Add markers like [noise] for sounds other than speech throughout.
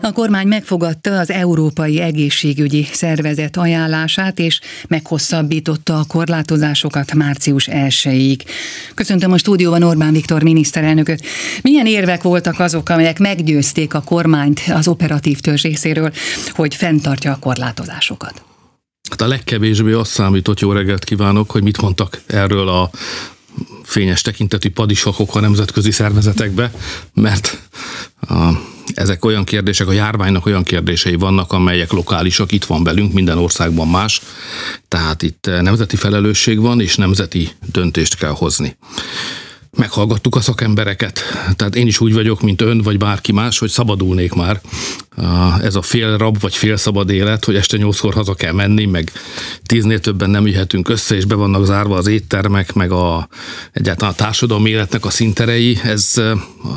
A kormány megfogadta az Európai Egészségügyi Szervezet ajánlását, és meghosszabbította a korlátozásokat március 1-ig. Köszöntöm a stúdióban Orbán Viktor miniszterelnököt. Milyen érvek voltak azok, amelyek meggyőzték a kormányt az operatív törzs részéről, hogy fenntartja a korlátozásokat? Hát a legkevésbé azt számított, jó reggelt kívánok, hogy mit mondtak erről a fényes tekintetű padisakok a nemzetközi szervezetekbe, mert a ezek olyan kérdések, a járványnak olyan kérdései vannak, amelyek lokálisak, itt van velünk, minden országban más, tehát itt nemzeti felelősség van, és nemzeti döntést kell hozni meghallgattuk a szakembereket. Tehát én is úgy vagyok, mint ön, vagy bárki más, hogy szabadulnék már. Ez a fél rab, vagy fél szabad élet, hogy este nyolckor haza kell menni, meg tíznél többen nem jöhetünk össze, és be vannak zárva az éttermek, meg a, egyáltalán a társadalmi életnek a szinterei. Ez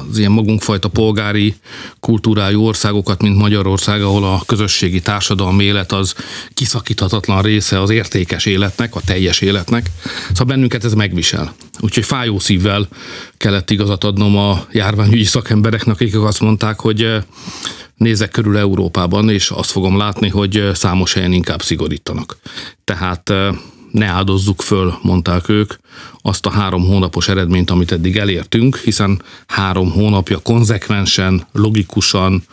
az ilyen magunkfajta polgári kultúrájú országokat, mint Magyarország, ahol a közösségi társadalmi élet az kiszakíthatatlan része az értékes életnek, a teljes életnek. Szóval bennünket ez megvisel. Úgyhogy fájó szívvel kellett igazat adnom a járványügyi szakembereknek, akik azt mondták, hogy eh, nézek körül Európában, és azt fogom látni, hogy eh, számos helyen inkább szigorítanak. Tehát eh, ne áldozzuk föl, mondták ők, azt a három hónapos eredményt, amit eddig elértünk, hiszen három hónapja konzekvensen, logikusan,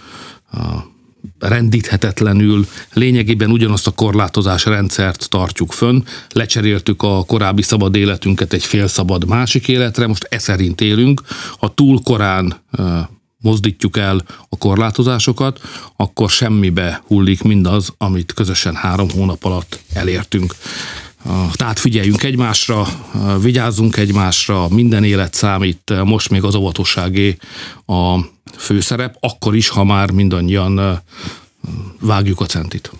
rendíthetetlenül, lényegében ugyanazt a korlátozás rendszert tartjuk fönn, lecseréltük a korábbi szabad életünket egy félszabad másik életre, most e szerint élünk, ha túl korán mozdítjuk el a korlátozásokat, akkor semmibe hullik mindaz, amit közösen három hónap alatt elértünk. Tehát figyeljünk egymásra, vigyázzunk egymásra, minden élet számít, most még az óvatosságé a főszerep, akkor is, ha már mindannyian vágjuk a centit.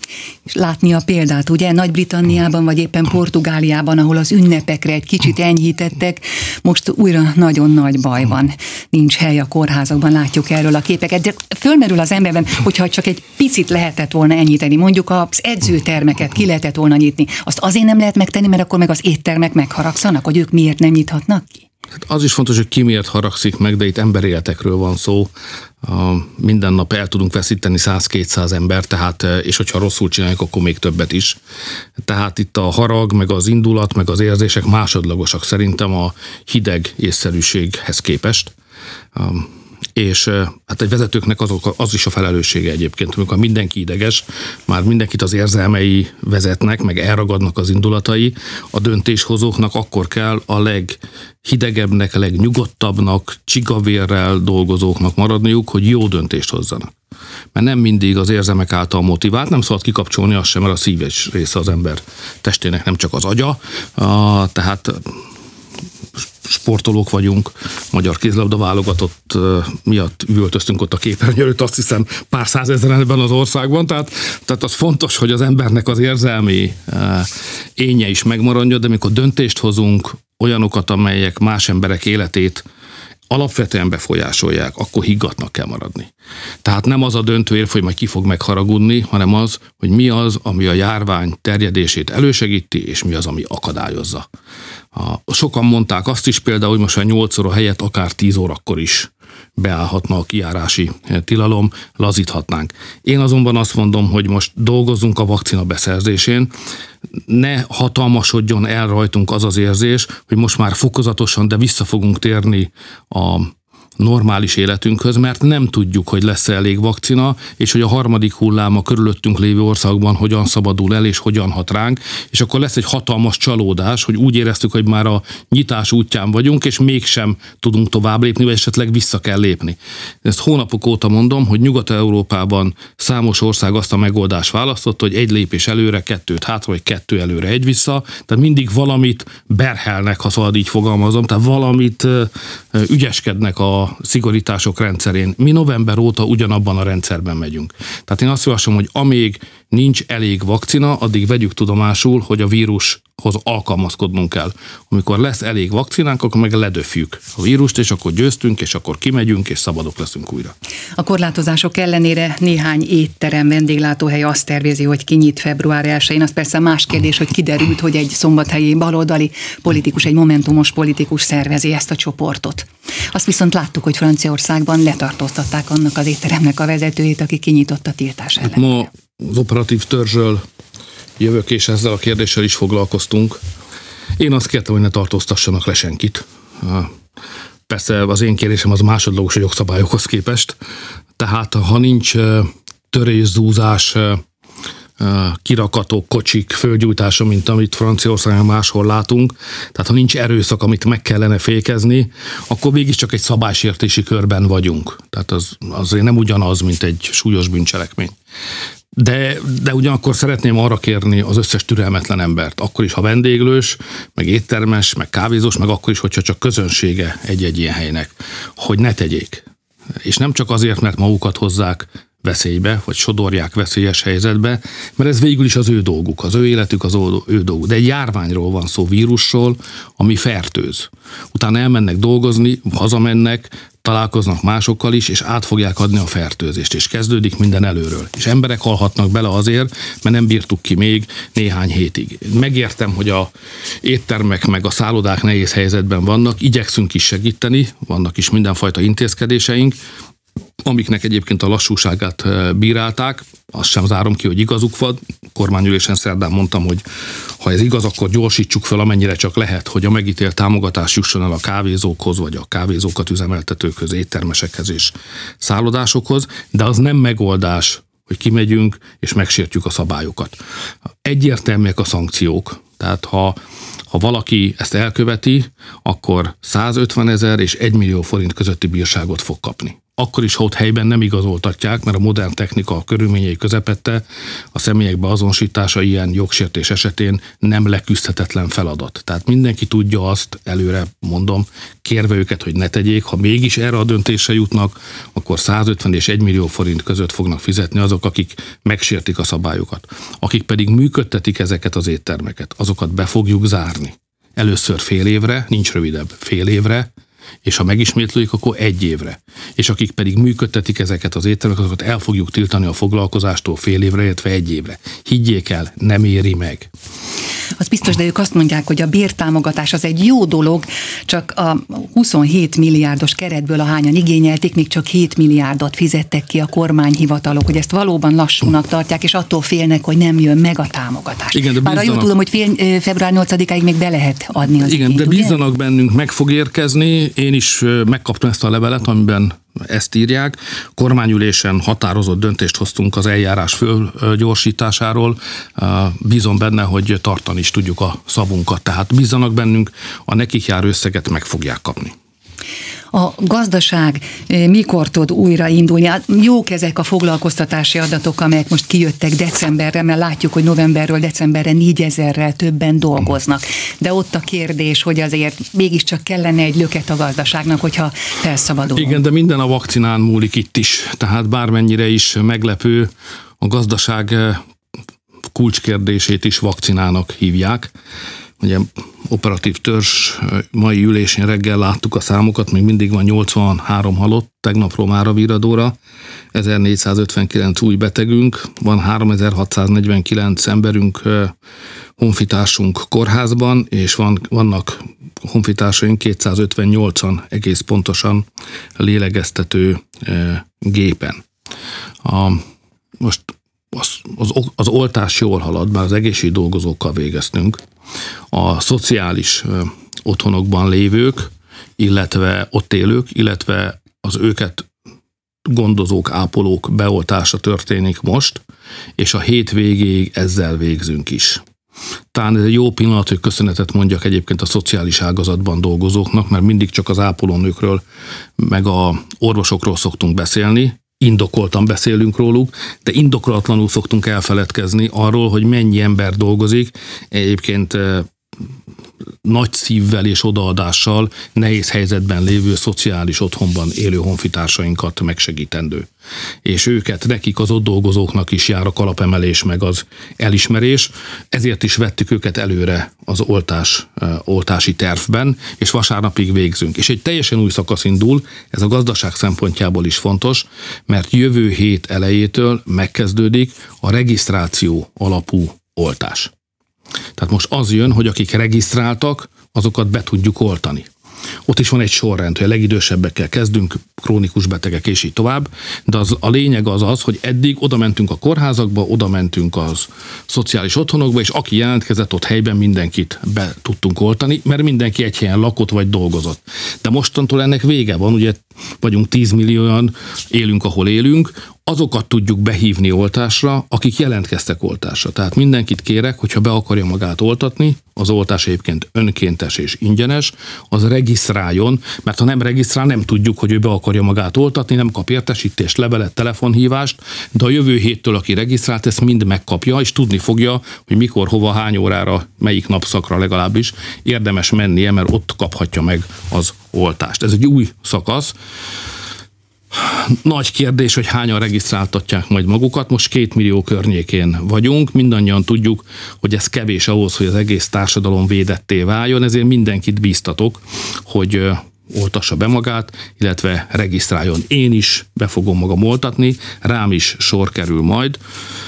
És látni a példát, ugye Nagy-Britanniában vagy éppen Portugáliában, ahol az ünnepekre egy kicsit enyhítettek, most újra nagyon nagy baj van. Nincs hely a kórházakban, látjuk erről a képeket, de fölmerül az emberben, hogyha csak egy picit lehetett volna enyhíteni, mondjuk az edzőtermeket ki lehetett volna nyitni, azt azért nem lehet megtenni, mert akkor meg az éttermek megharagszanak, hogy ők miért nem nyithatnak ki? Hát az is fontos, hogy ki miért haragszik meg, de itt emberéletekről van szó. Minden nap el tudunk veszíteni 100-200 ember, tehát, és hogyha rosszul csináljuk, akkor még többet is. Tehát itt a harag, meg az indulat, meg az érzések másodlagosak szerintem a hideg észszerűséghez képest és hát egy vezetőknek azok, az is a felelőssége egyébként, amikor mindenki ideges, már mindenkit az érzelmei vezetnek, meg elragadnak az indulatai, a döntéshozóknak akkor kell a leghidegebbnek, a legnyugodtabbnak, csigavérrel dolgozóknak maradniuk, hogy jó döntést hozzanak. Mert nem mindig az érzelmek által motivált, nem szabad kikapcsolni azt sem, mert a szíves része az ember testének, nem csak az agya, tehát sportolók vagyunk, magyar kézlabda válogatott miatt üvöltöztünk ott a képernyő előtt, azt hiszem pár százezeren ebben az országban, tehát, tehát az fontos, hogy az embernek az érzelmi énje is megmaradjon, de amikor döntést hozunk, olyanokat, amelyek más emberek életét alapvetően befolyásolják, akkor higgatnak kell maradni. Tehát nem az a döntő érv, hogy majd ki fog megharagudni, hanem az, hogy mi az, ami a járvány terjedését elősegíti, és mi az, ami akadályozza. A, sokan mondták azt is például, hogy most a 8 óra helyett akár 10 órakor is beállhatna a kiárási tilalom, lazíthatnánk. Én azonban azt mondom, hogy most dolgozzunk a vakcina beszerzésén, ne hatalmasodjon el rajtunk az az érzés, hogy most már fokozatosan, de vissza fogunk térni a normális életünkhöz, mert nem tudjuk, hogy lesz-e elég vakcina, és hogy a harmadik hullám a körülöttünk lévő országban hogyan szabadul el, és hogyan hat ránk, és akkor lesz egy hatalmas csalódás, hogy úgy éreztük, hogy már a nyitás útján vagyunk, és mégsem tudunk tovább lépni, vagy esetleg vissza kell lépni. Ezt hónapok óta mondom, hogy Nyugat-Európában számos ország azt a megoldást választott, hogy egy lépés előre, kettőt hátra, vagy kettő előre, egy vissza, tehát mindig valamit berhelnek, ha szabad így fogalmazom, tehát valamit ügyeskednek a szigorítások rendszerén. Mi november óta ugyanabban a rendszerben megyünk. Tehát én azt javaslom, hogy amíg nincs elég vakcina, addig vegyük tudomásul, hogy a vírus hoz alkalmazkodnunk kell. Amikor lesz elég vakcinánk, akkor meg ledöfjük a vírust, és akkor győztünk, és akkor kimegyünk, és szabadok leszünk újra. A korlátozások ellenére néhány étterem, vendéglátóhely azt tervezi, hogy kinyit február 1-én. Az persze más kérdés, hogy kiderült, hogy egy szombathelyi baloldali politikus, egy momentumos politikus szervezi ezt a csoportot. Azt viszont láttuk, hogy Franciaországban letartóztatták annak az étteremnek a vezetőjét, aki kinyitotta tiltás ellen. Ma az operatív törzsről jövök, és ezzel a kérdéssel is foglalkoztunk. Én azt kértem, hogy ne tartóztassanak le senkit. Persze az én kérésem az másodlagos a jogszabályokhoz képest. Tehát ha nincs törészúzás, kirakatok, kocsik földgyújtása, mint amit Franciaországon máshol látunk, tehát ha nincs erőszak, amit meg kellene fékezni, akkor mégiscsak egy szabálysértési körben vagyunk. Tehát az azért nem ugyanaz, mint egy súlyos bűncselekmény. De, de ugyanakkor szeretném arra kérni az összes türelmetlen embert, akkor is, ha vendéglős, meg éttermes, meg kávézós, meg akkor is, hogyha csak közönsége egy-egy ilyen helynek, hogy ne tegyék. És nem csak azért, mert magukat hozzák veszélybe, vagy sodorják veszélyes helyzetbe, mert ez végül is az ő dolguk, az ő életük az ő dolguk. De egy járványról van szó, vírusról, ami fertőz. Utána elmennek dolgozni, hazamennek, találkoznak másokkal is, és át fogják adni a fertőzést, és kezdődik minden előről. És emberek halhatnak bele azért, mert nem bírtuk ki még néhány hétig. Megértem, hogy a éttermek meg a szállodák nehéz helyzetben vannak, igyekszünk is segíteni, vannak is mindenfajta intézkedéseink, amiknek egyébként a lassúságát eh, bírálták, azt sem zárom ki, hogy igazuk van. Kormányülésen szerdán mondtam, hogy ha ez igaz, akkor gyorsítsuk fel amennyire csak lehet, hogy a megítélt támogatás jusson el a kávézókhoz, vagy a kávézókat üzemeltetőkhöz, éttermesekhez és szállodásokhoz, de az nem megoldás, hogy kimegyünk és megsértjük a szabályokat. Egyértelműek a szankciók, tehát ha ha valaki ezt elköveti, akkor 150 ezer és 1 millió forint közötti bírságot fog kapni akkor is, ott helyben nem igazoltatják, mert a modern technika körülményei közepette a személyek beazonosítása ilyen jogsértés esetén nem leküzdhetetlen feladat. Tehát mindenki tudja azt, előre mondom, kérve őket, hogy ne tegyék, ha mégis erre a döntésre jutnak, akkor 150 és 1 millió forint között fognak fizetni azok, akik megsértik a szabályokat. Akik pedig működtetik ezeket az éttermeket, azokat be fogjuk zárni. Először fél évre, nincs rövidebb, fél évre, és ha megismétlődik, akkor egy évre. És akik pedig működtetik ezeket az ételeket, azokat el fogjuk tiltani a foglalkozástól fél évre, illetve egy évre. Higgyék el, nem éri meg. Az biztos, de ők azt mondják, hogy a bértámogatás az egy jó dolog, csak a 27 milliárdos keretből a hányan igényelték, még csak 7 milliárdot fizettek ki a kormányhivatalok, hogy ezt valóban lassúnak tartják, és attól félnek, hogy nem jön meg a támogatás. Igen, de bízzanak... Bár jól tudom, hogy fél, február 8-áig még be lehet adni az Igen, igényt, de bízzanak ugye? bennünk, meg fog érkezni. Én is megkaptam ezt a levelet, amiben ezt írják. Kormányülésen határozott döntést hoztunk az eljárás fölgyorsításáról. Bízom benne, hogy tartani is tudjuk a szavunkat. Tehát bízzanak bennünk, a nekik jár összeget meg fogják kapni a gazdaság eh, mikor tud újra indulni. Hát jók ezek a foglalkoztatási adatok, amelyek most kijöttek decemberre, mert látjuk, hogy novemberről decemberre négyezerrel többen dolgoznak. De ott a kérdés, hogy azért mégiscsak kellene egy löket a gazdaságnak, hogyha felszabadul. Igen, de minden a vakcinán múlik itt is. Tehát bármennyire is meglepő, a gazdaság eh, kulcskérdését is vakcinának hívják. Ugye operatív törzs mai ülésén reggel láttuk a számokat, még mindig van 83 halott, tegnapról már a viradóra, 1459 új betegünk, van 3649 emberünk, honfitársunk kórházban, és van, vannak honfitársaink 258-an egész pontosan lélegeztető gépen. A, most az, az, az oltás jól halad, már az egészségügyi dolgozókkal végeztünk. A szociális otthonokban lévők, illetve ott élők, illetve az őket gondozók, ápolók beoltása történik most, és a hét végéig ezzel végzünk is. Talán ez egy jó pillanat, hogy köszönetet mondjak egyébként a szociális ágazatban dolgozóknak, mert mindig csak az ápolónőkről, meg a orvosokról szoktunk beszélni, indokoltan beszélünk róluk, de indokolatlanul szoktunk elfeledkezni arról, hogy mennyi ember dolgozik. Egyébként nagy szívvel és odaadással nehéz helyzetben lévő szociális otthonban élő honfitársainkat megsegítendő. És őket, nekik az ott dolgozóknak is jár a kalapemelés meg az elismerés, ezért is vettük őket előre az oltás, oltási tervben, és vasárnapig végzünk. És egy teljesen új szakasz indul, ez a gazdaság szempontjából is fontos, mert jövő hét elejétől megkezdődik a regisztráció alapú oltás. Tehát most az jön, hogy akik regisztráltak, azokat be tudjuk oltani. Ott is van egy sorrend, hogy a legidősebbekkel kezdünk, krónikus betegek és így tovább, de az, a lényeg az az, hogy eddig oda mentünk a kórházakba, oda mentünk az szociális otthonokba, és aki jelentkezett ott helyben mindenkit be tudtunk oltani, mert mindenki egy helyen lakott vagy dolgozott. De mostantól ennek vége van, ugye vagyunk 10 millióan, élünk, ahol élünk, azokat tudjuk behívni oltásra, akik jelentkeztek oltásra. Tehát mindenkit kérek, hogyha be akarja magát oltatni, az oltás egyébként önkéntes és ingyenes, az regisztráljon, mert ha nem regisztrál, nem tudjuk, hogy ő be akarja magát oltatni, nem kap értesítést, levelet, telefonhívást, de a jövő héttől, aki regisztrált, ezt mind megkapja, és tudni fogja, hogy mikor, hova, hány órára, melyik napszakra legalábbis érdemes mennie, mert ott kaphatja meg az oltást. Ez egy új szakasz. Nagy kérdés, hogy hányan regisztráltatják majd magukat. Most két millió környékén vagyunk, mindannyian tudjuk, hogy ez kevés ahhoz, hogy az egész társadalom védetté váljon, ezért mindenkit bíztatok, hogy oltassa be magát, illetve regisztráljon. Én is be fogom magam oltatni, rám is sor kerül majd.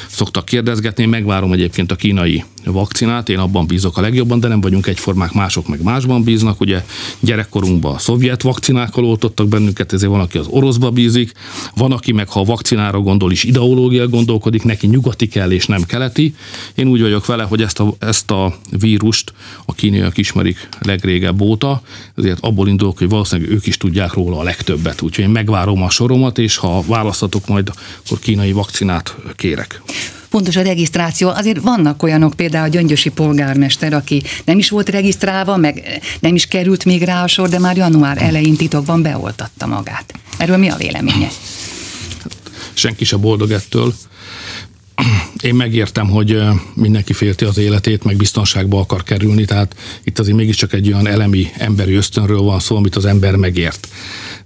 Szoktak kérdezgetni, megvárom egyébként a kínai vakcinát, én abban bízok a legjobban, de nem vagyunk egyformák, mások meg másban bíznak. Ugye gyerekkorunkban a szovjet vakcinákkal oltottak bennünket, ezért van, aki az oroszba bízik, van, aki meg ha a vakcinára gondol is ideológia gondolkodik, neki nyugati kell és nem keleti. Én úgy vagyok vele, hogy ezt a, ezt a vírust a kínaiak ismerik legrégebb óta, ezért abból indulok, hogy valószínűleg ők is tudják róla a legtöbbet. Úgyhogy én megvárom a soromat, és ha választatok majd, akkor kínai vakcinát kérek fontos a regisztráció. Azért vannak olyanok, például a gyöngyösi polgármester, aki nem is volt regisztrálva, meg nem is került még rá a sor, de már január elején titokban beoltatta magát. Erről mi a véleménye? Senki se boldog ettől. Én megértem, hogy mindenki félti az életét, meg biztonságba akar kerülni, tehát itt azért mégiscsak egy olyan elemi emberi ösztönről van szó, amit az ember megért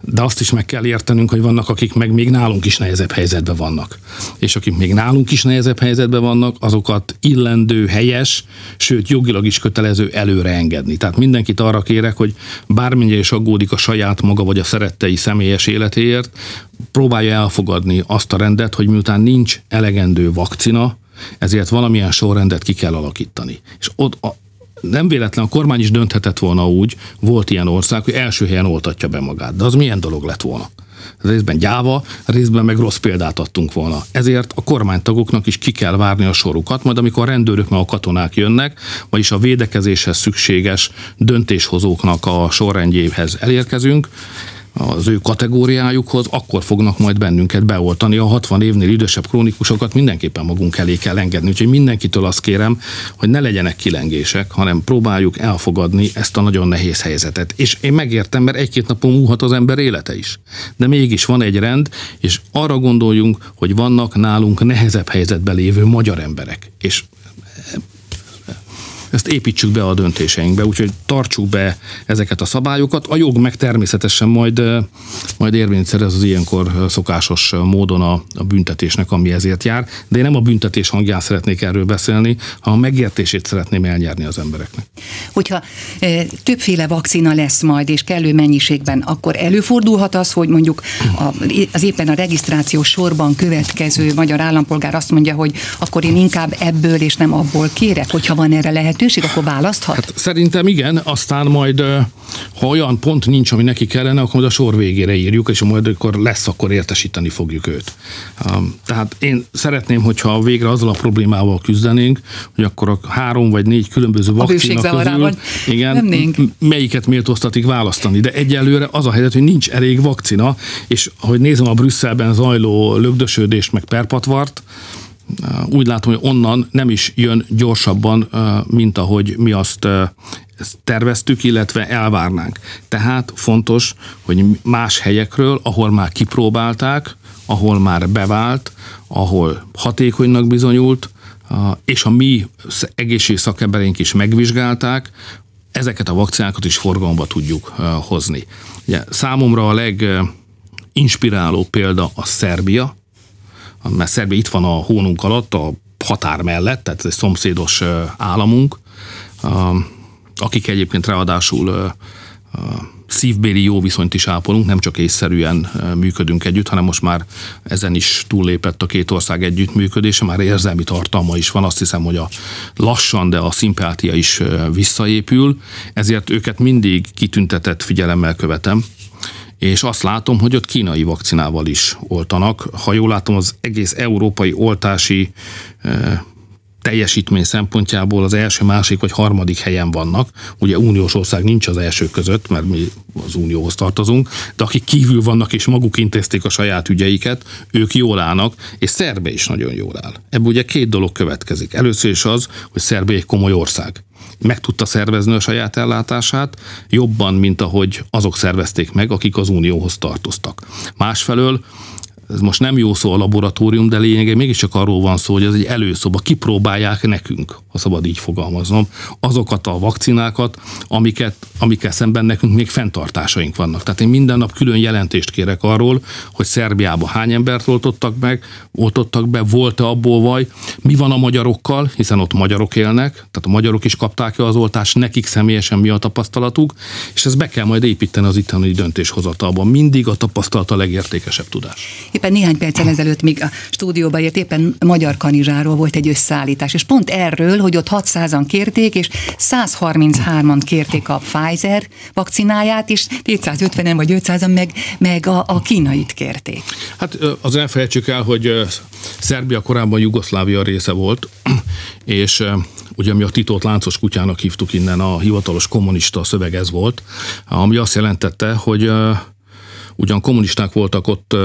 de azt is meg kell értenünk, hogy vannak, akik meg még nálunk is nehezebb helyzetben vannak. És akik még nálunk is nehezebb helyzetben vannak, azokat illendő, helyes, sőt jogilag is kötelező előre engedni. Tehát mindenkit arra kérek, hogy bármennyire is aggódik a saját maga vagy a szerettei személyes életéért, próbálja elfogadni azt a rendet, hogy miután nincs elegendő vakcina, ezért valamilyen sorrendet ki kell alakítani. És ott nem véletlen a kormány is dönthetett volna úgy, volt ilyen ország, hogy első helyen oltatja be magát. De az milyen dolog lett volna? részben gyáva, részben meg rossz példát adtunk volna. Ezért a kormánytagoknak is ki kell várni a sorukat, majd amikor a rendőrök meg a katonák jönnek, vagyis a védekezéshez szükséges döntéshozóknak a sorrendjéhez elérkezünk, az ő kategóriájukhoz, akkor fognak majd bennünket beoltani. A 60 évnél idősebb krónikusokat mindenképpen magunk elé kell engedni. Úgyhogy mindenkitől azt kérem, hogy ne legyenek kilengések, hanem próbáljuk elfogadni ezt a nagyon nehéz helyzetet. És én megértem, mert egy-két napon múlhat az ember élete is. De mégis van egy rend, és arra gondoljunk, hogy vannak nálunk nehezebb helyzetben lévő magyar emberek. És ezt építsük be a döntéseinkbe, úgyhogy tartsuk be ezeket a szabályokat. A jog meg természetesen majd, majd érvényt szerez az ilyenkor szokásos módon a, a büntetésnek, ami ezért jár, de én nem a büntetés hangján szeretnék erről beszélni, hanem a megértését szeretném elnyerni az embereknek. Hogyha e, többféle vakcina lesz majd, és kellő mennyiségben, akkor előfordulhat az, hogy mondjuk a, az éppen a regisztráció sorban következő magyar állampolgár azt mondja, hogy akkor én inkább ebből és nem abból kérek, hogyha van erre lehetőség lehetőség, akkor választhat? Hát szerintem igen, aztán majd, ha olyan pont nincs, ami neki kellene, akkor majd a sor végére írjuk, és majd akkor lesz, akkor értesíteni fogjuk őt. Tehát én szeretném, hogyha végre azzal a problémával küzdenénk, hogy akkor a három vagy négy különböző vakcina közül, igen, melyiket méltóztatik választani. De egyelőre az a helyzet, hogy nincs elég vakcina, és ahogy nézem a Brüsszelben zajló lögdösödést, meg perpatvart, úgy látom, hogy onnan nem is jön gyorsabban, mint ahogy mi azt terveztük, illetve elvárnánk. Tehát fontos, hogy más helyekről, ahol már kipróbálták, ahol már bevált, ahol hatékonynak bizonyult, és a mi egészség szakembereink is megvizsgálták, ezeket a vakcinákat is forgalomba tudjuk hozni. Ugye, számomra a leginspiráló példa a Szerbia, mert Szerbia itt van a hónunk alatt, a határ mellett, tehát ez egy szomszédos államunk, akik egyébként ráadásul szívbéli jó viszonyt is ápolunk, nem csak észszerűen működünk együtt, hanem most már ezen is túllépett a két ország együttműködése, már érzelmi tartalma is van, azt hiszem, hogy a lassan, de a szimpátia is visszaépül, ezért őket mindig kitüntetett figyelemmel követem, és azt látom, hogy ott kínai vakcinával is oltanak. Ha jól látom, az egész európai oltási teljesítmény szempontjából az első, másik vagy harmadik helyen vannak. Ugye uniós ország nincs az első között, mert mi az unióhoz tartozunk, de akik kívül vannak és maguk intézték a saját ügyeiket, ők jól állnak, és Szerbe is nagyon jól áll. Ebből ugye két dolog következik. Először is az, hogy Szerbe egy komoly ország meg tudta szervezni a saját ellátását, jobban, mint ahogy azok szervezték meg, akik az Unióhoz tartoztak. Másfelől ez most nem jó szó a laboratórium, de lényegében mégiscsak arról van szó, hogy ez egy előszoba, kipróbálják nekünk, ha szabad így fogalmaznom, azokat a vakcinákat, amiket, amikkel szemben nekünk még fenntartásaink vannak. Tehát én minden nap külön jelentést kérek arról, hogy Szerbiában hány embert oltottak meg, oltottak be, volt-e abból vaj, mi van a magyarokkal, hiszen ott magyarok élnek, tehát a magyarok is kapták az oltást, nekik személyesen mi a tapasztalatuk, és ezt be kell majd építeni az itteni döntéshozatalban. Mindig a tapasztalat a legértékesebb tudás. Éppen néhány perccel ezelőtt még a stúdióba ért éppen magyar kanizsáról volt egy összeállítás, és pont erről, hogy ott 600-an kérték, és 133-an kérték a Pfizer vakcináját, és 250-en vagy 500-an meg, meg a, a kínait kérték. Hát az elfelejtsük el, hogy Szerbia korábban Jugoszlávia része volt, [clears throat] és ugye mi a titót láncos kutyának hívtuk innen, a hivatalos kommunista szöveg ez volt, ami azt jelentette, hogy ugyan kommunisták voltak ott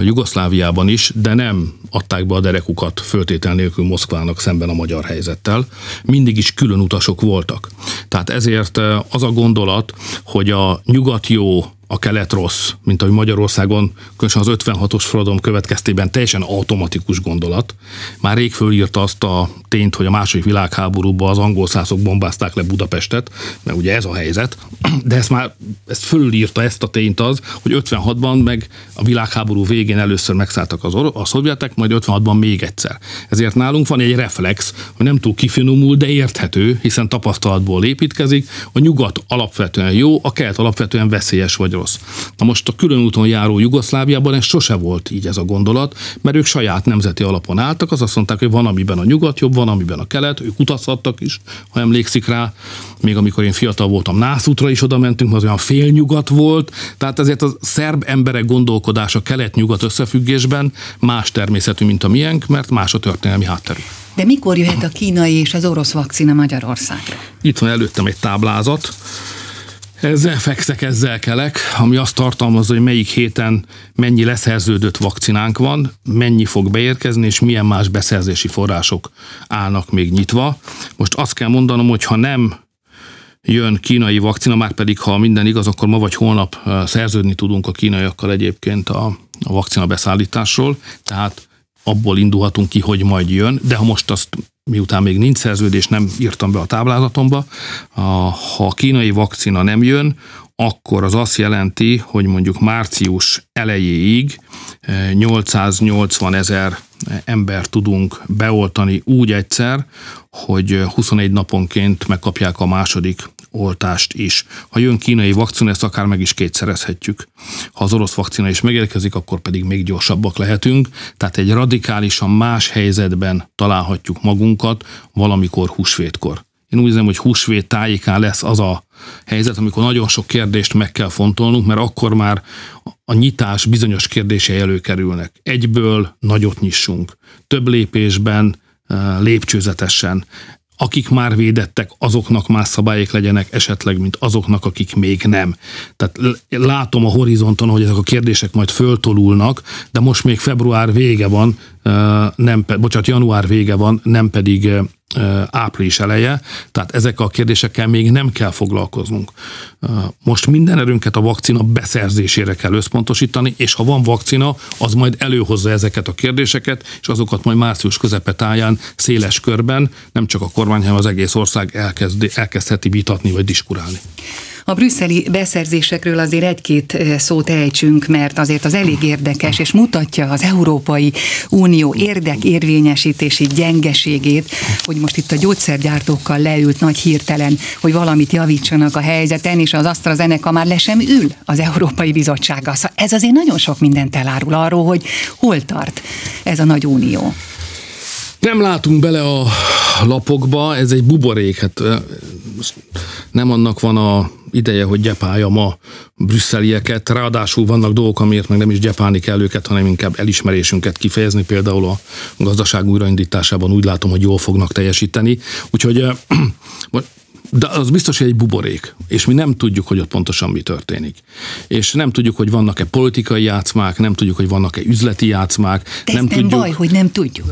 Jugoszláviában is, de nem adták be a derekukat föltétel nélkül Moszkvának szemben a magyar helyzettel. Mindig is külön utasok voltak. Tehát ezért az a gondolat, hogy a nyugat jó, a kelet rossz, mint ahogy Magyarországon, különösen az 56-os forradalom következtében teljesen automatikus gondolat. Már rég fölírta azt a tényt, hogy a második világháborúban az angol szászok bombázták le Budapestet, mert ugye ez a helyzet, [clears throat] de ezt már ezt fölírta ezt a tényt az, hogy 56-ban meg a világháború végén először megszálltak az or- a szovjetek, majd 56-ban még egyszer. Ezért nálunk van egy reflex, hogy nem túl kifinomul, de érthető, hiszen tapasztalatból építkezik, a nyugat alapvetően jó, a kelet alapvetően veszélyes vagy. Na most a külön úton járó Jugoszláviában ez sose volt így ez a gondolat, mert ők saját nemzeti alapon álltak, az azt mondták, hogy van, amiben a nyugat jobb, van, amiben a kelet, ők utazhattak is, ha emlékszik rá, még amikor én fiatal voltam, Nászútra is oda mentünk, az olyan félnyugat volt, tehát ezért a szerb emberek gondolkodása kelet-nyugat összefüggésben más természetű, mint a miénk, mert más a történelmi hátterük. De mikor jöhet a kínai és az orosz vakcina Magyarországra? Itt van előttem egy táblázat, ezzel fekszek, ezzel kelek, ami azt tartalmazza, hogy melyik héten mennyi leszerződött vakcinánk van, mennyi fog beérkezni, és milyen más beszerzési források állnak még nyitva. Most azt kell mondanom, hogy ha nem jön kínai vakcina, már pedig ha minden igaz, akkor ma vagy holnap szerződni tudunk a kínaiakkal egyébként a, a vakcina beszállításról, tehát abból indulhatunk ki, hogy majd jön, de ha most azt miután még nincs szerződés, nem írtam be a táblázatomba, ha a kínai vakcina nem jön, akkor az azt jelenti, hogy mondjuk március elejéig 880 ezer ember tudunk beoltani úgy egyszer, hogy 21 naponként megkapják a második oltást is. Ha jön kínai vakcina, ezt akár meg is kétszerezhetjük. Ha az orosz vakcina is megérkezik, akkor pedig még gyorsabbak lehetünk. Tehát egy radikálisan más helyzetben találhatjuk magunkat valamikor húsvétkor. Én úgy hiszem, hogy húsvét tájékán lesz az a helyzet, amikor nagyon sok kérdést meg kell fontolnunk, mert akkor már a nyitás bizonyos kérdései előkerülnek. Egyből nagyot nyissunk. Több lépésben, eh, lépcsőzetesen akik már védettek, azoknak más szabályok legyenek esetleg, mint azoknak, akik még nem. Tehát látom a horizonton, hogy ezek a kérdések majd föltolulnak, de most még február vége van, nem, bocsánat, január vége van, nem pedig április eleje, tehát ezek a kérdésekkel még nem kell foglalkoznunk. Most minden erőnket a vakcina beszerzésére kell összpontosítani, és ha van vakcina, az majd előhozza ezeket a kérdéseket, és azokat majd március közepetáján széles körben, nem csak a kormány, hanem az egész ország elkezd, elkezdheti vitatni vagy diskurálni. A brüsszeli beszerzésekről azért egy-két szót ejtsünk, mert azért az elég érdekes, és mutatja az Európai Unió érdekérvényesítési gyengeségét, hogy most itt a gyógyszergyártókkal leült nagy hirtelen, hogy valamit javítsanak a helyzeten, és az AstraZeneca már le sem ül az Európai Bizottsággal. Szóval ez azért nagyon sok mindent elárul arról, hogy hol tart ez a nagy unió. Nem látunk bele a lapokba, ez egy buborék, hát nem annak van a ideje, hogy gyepálja ma brüsszelieket, ráadásul vannak dolgok, amiért meg nem is gyepálni kell őket, hanem inkább elismerésünket kifejezni, például a gazdaság újraindításában úgy látom, hogy jól fognak teljesíteni. Úgyhogy [clears throat] de az biztos, hogy egy buborék, és mi nem tudjuk, hogy ott pontosan mi történik. És nem tudjuk, hogy vannak-e politikai játszmák, nem tudjuk, hogy vannak-e üzleti játszmák. De nem, tudjuk. baj, hogy nem tudjuk.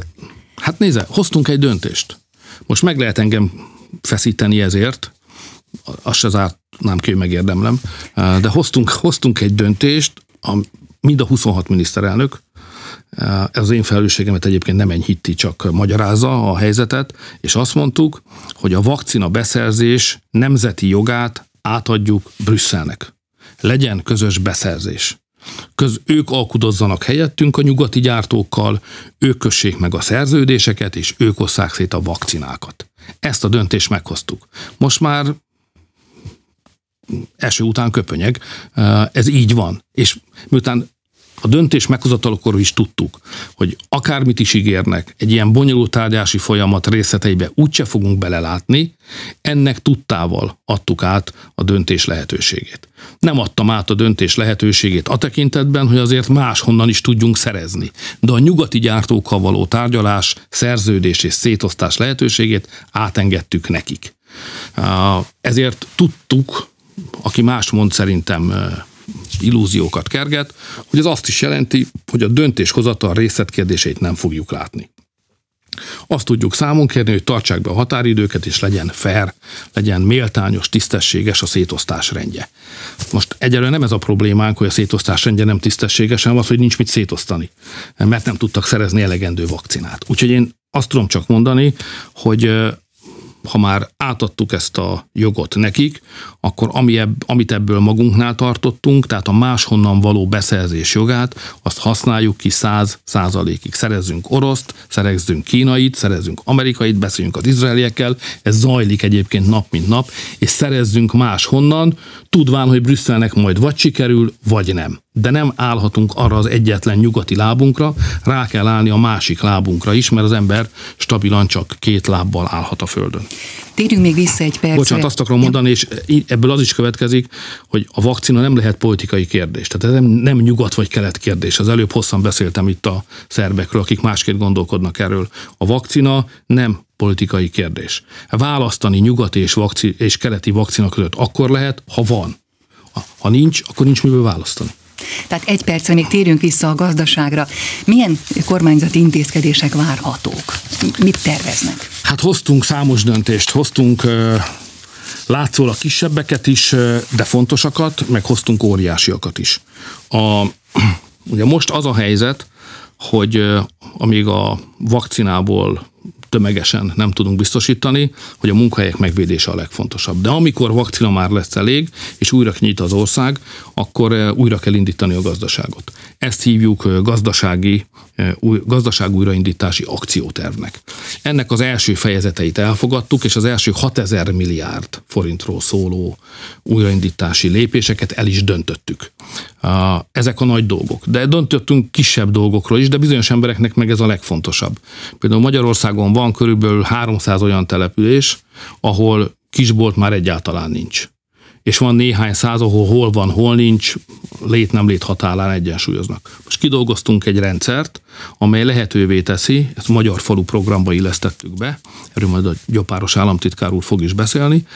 Hát nézze, hoztunk egy döntést. Most meg lehet engem feszíteni ezért, azt se zártnám ki, megérdemlem, de hoztunk, hoztunk egy döntést, a, mind a 26 miniszterelnök, ez az én felelősségemet egyébként nem enyhíti, csak magyarázza a helyzetet, és azt mondtuk, hogy a vakcina beszerzés nemzeti jogát átadjuk Brüsszelnek. Legyen közös beszerzés. Köz, ők alkudozzanak helyettünk a nyugati gyártókkal, ők kössék meg a szerződéseket, és ők osszák szét a vakcinákat. Ezt a döntést meghoztuk. Most már eső után köpönyeg, ez így van. És miután a döntés meghozatalakor is tudtuk, hogy akármit is ígérnek, egy ilyen bonyolult tárgyási folyamat részleteibe úgyse fogunk belelátni, ennek tudtával adtuk át a döntés lehetőségét. Nem adtam át a döntés lehetőségét a tekintetben, hogy azért máshonnan is tudjunk szerezni. De a nyugati gyártókkal való tárgyalás, szerződés és szétosztás lehetőségét átengedtük nekik. Ezért tudtuk, aki más mond szerintem illúziókat kerget, hogy ez azt is jelenti, hogy a döntéshozatal részletkérdéseit nem fogjuk látni. Azt tudjuk számon kérni, hogy tartsák be a határidőket, és legyen fair, legyen méltányos, tisztességes a szétosztás rendje. Most egyelőre nem ez a problémánk, hogy a szétosztás rendje nem tisztességes, hanem az, hogy nincs mit szétosztani, mert nem tudtak szerezni elegendő vakcinát. Úgyhogy én azt tudom csak mondani, hogy ha már átadtuk ezt a jogot nekik, akkor ami ebb, amit ebből magunknál tartottunk, tehát a máshonnan való beszerzés jogát, azt használjuk ki száz százalékig. Szerezzünk oroszt, szerezzünk kínait, szerezzünk amerikait, beszéljünk az izraeliekkel, ez zajlik egyébként nap mint nap, és szerezzünk máshonnan, tudván, hogy Brüsszelnek majd vagy sikerül, vagy nem de nem állhatunk arra az egyetlen nyugati lábunkra, rá kell állni a másik lábunkra is, mert az ember stabilan csak két lábbal állhat a földön. Térjünk még vissza egy percre. Bocsánat, azt akarom mondani, és ebből az is következik, hogy a vakcina nem lehet politikai kérdés. Tehát ez nem, nem nyugat vagy kelet kérdés. Az előbb hosszan beszéltem itt a szerbekről, akik másként gondolkodnak erről. A vakcina nem politikai kérdés. Választani nyugati és, vakci- és keleti vakcina között akkor lehet, ha van. Ha nincs, akkor nincs miből választani. Tehát egy percre még térjünk vissza a gazdaságra. Milyen kormányzati intézkedések várhatók? Mit terveznek? Hát hoztunk számos döntést, hoztunk látszólag kisebbeket is, de fontosakat, meg hoztunk óriásiakat is. A, [clears throat] ugye most az a helyzet, hogy amíg a vakcinából tömegesen nem tudunk biztosítani, hogy a munkahelyek megvédése a legfontosabb. De amikor vakcina már lesz elég, és újra nyit az ország, akkor eh, újra kell indítani a gazdaságot. Ezt hívjuk eh, gazdasági, eh, gazdaság újraindítási akciótervnek. Ennek az első fejezeteit elfogadtuk, és az első 6000 milliárd forintról szóló újraindítási lépéseket el is döntöttük. Ezek a nagy dolgok. De döntöttünk kisebb dolgokról is, de bizonyos embereknek meg ez a legfontosabb. Például Magyarországon van körülbelül 300 olyan település, ahol kisbolt már egyáltalán nincs és van néhány száz, ahol hol van, hol nincs, lét nem lét határán egyensúlyoznak. Most kidolgoztunk egy rendszert, amely lehetővé teszi, ezt a Magyar Falu programba illesztettük be, erről majd a Gyopáros államtitkár úr fog is beszélni,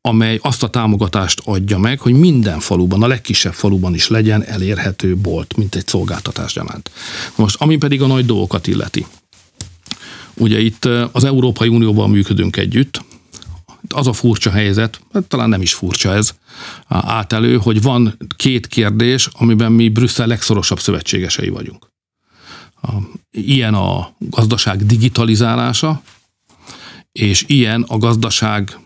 amely azt a támogatást adja meg, hogy minden faluban, a legkisebb faluban is legyen elérhető bolt, mint egy szolgáltatás gyanánt. Most, ami pedig a nagy dolgokat illeti. Ugye itt az Európai Unióban működünk együtt, az a furcsa helyzet, hát talán nem is furcsa ez, elő, hogy van két kérdés, amiben mi Brüsszel legszorosabb szövetségesei vagyunk. Ilyen a gazdaság digitalizálása, és ilyen a gazdaság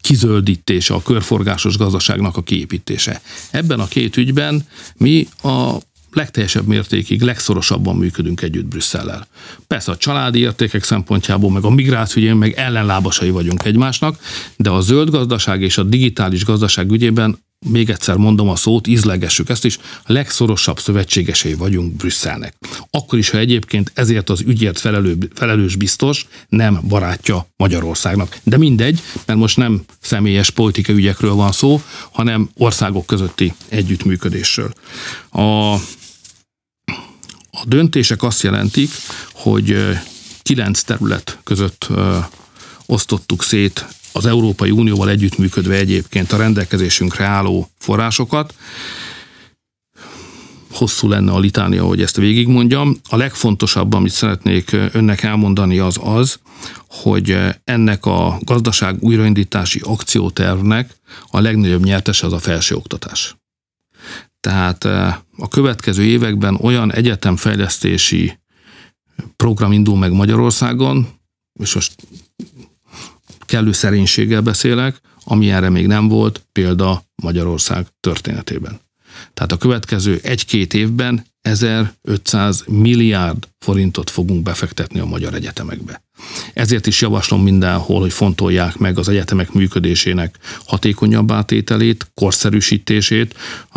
kizöldítése, a körforgásos gazdaságnak a kiépítése. Ebben a két ügyben mi a legteljesebb mértékig, legszorosabban működünk együtt Brüsszellel. Persze a családi értékek szempontjából, meg a migráció meg ellenlábasai vagyunk egymásnak, de a zöld gazdaság és a digitális gazdaság ügyében még egyszer mondom a szót, ízlegessük ezt is, a legszorosabb szövetségesei vagyunk Brüsszelnek. Akkor is, ha egyébként ezért az ügyért felelő, felelős biztos nem barátja Magyarországnak. De mindegy, mert most nem személyes politikai ügyekről van szó, hanem országok közötti együttműködésről. A a döntések azt jelentik, hogy kilenc terület között osztottuk szét az Európai Unióval együttműködve egyébként a rendelkezésünkre álló forrásokat. Hosszú lenne a litánia, hogy ezt végigmondjam. A legfontosabb, amit szeretnék önnek elmondani, az az, hogy ennek a gazdaság újraindítási akciótervnek a legnagyobb nyertes az a felsőoktatás. Tehát a következő években olyan egyetemfejlesztési program indul meg Magyarországon, és most kellő szerénységgel beszélek, ami erre még nem volt, példa Magyarország történetében. Tehát a következő egy-két évben 1500 milliárd forintot fogunk befektetni a magyar egyetemekbe. Ezért is javaslom mindenhol, hogy fontolják meg az egyetemek működésének hatékonyabb átételét, korszerűsítését,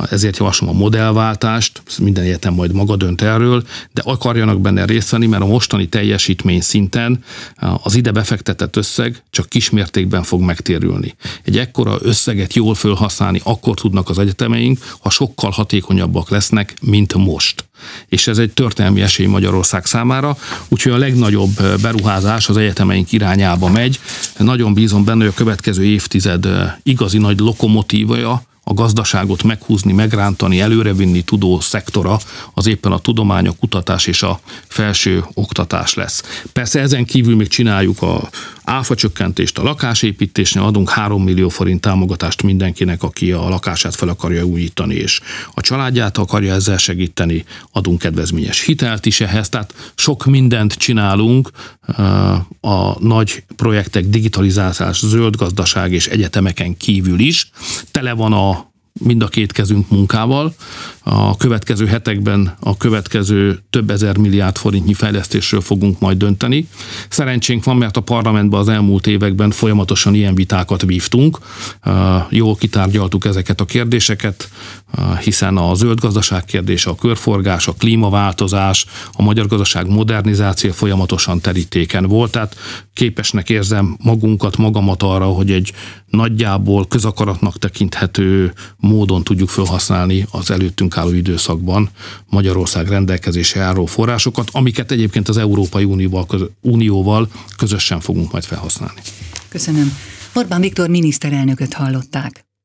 ezért javaslom a modellváltást, minden egyetem majd maga dönt erről, de akarjanak benne részt venni, mert a mostani teljesítmény szinten az ide befektetett összeg csak kismértékben fog megtérülni. Egy ekkora összeget jól felhasználni akkor tudnak az egyetemeink, ha sokkal hatékonyabbak lesznek, mint most és ez egy történelmi esély Magyarország számára, úgyhogy a legnagyobb beruházás az egyetemeink irányába megy. Nagyon bízom benne, hogy a következő évtized igazi nagy lokomotívaja a gazdaságot meghúzni, megrántani, előrevinni tudó szektora az éppen a tudomány, a kutatás és a felső oktatás lesz. Persze ezen kívül még csináljuk a áfa csökkentést a lakásépítésnél, adunk 3 millió forint támogatást mindenkinek, aki a lakását fel akarja újítani, és a családját akarja ezzel segíteni, adunk kedvezményes hitelt is ehhez, tehát sok mindent csinálunk a nagy projektek digitalizálás, zöld gazdaság és egyetemeken kívül is. Tele van a mind a két kezünk munkával. A következő hetekben a következő több ezer milliárd forintnyi fejlesztésről fogunk majd dönteni. Szerencsénk van, mert a parlamentben az elmúlt években folyamatosan ilyen vitákat vívtunk. Jól kitárgyaltuk ezeket a kérdéseket, hiszen a zöld gazdaság kérdése, a körforgás, a klímaváltozás, a magyar gazdaság modernizáció folyamatosan terítéken volt. Tehát képesnek érzem magunkat, magamat arra, hogy egy nagyjából közakaratnak tekinthető módon tudjuk felhasználni az előttünk álló időszakban Magyarország rendelkezésre álló forrásokat, amiket egyébként az Európai Unióval, Unióval közösen fogunk majd felhasználni. Köszönöm. Orbán Viktor miniszterelnököt hallották.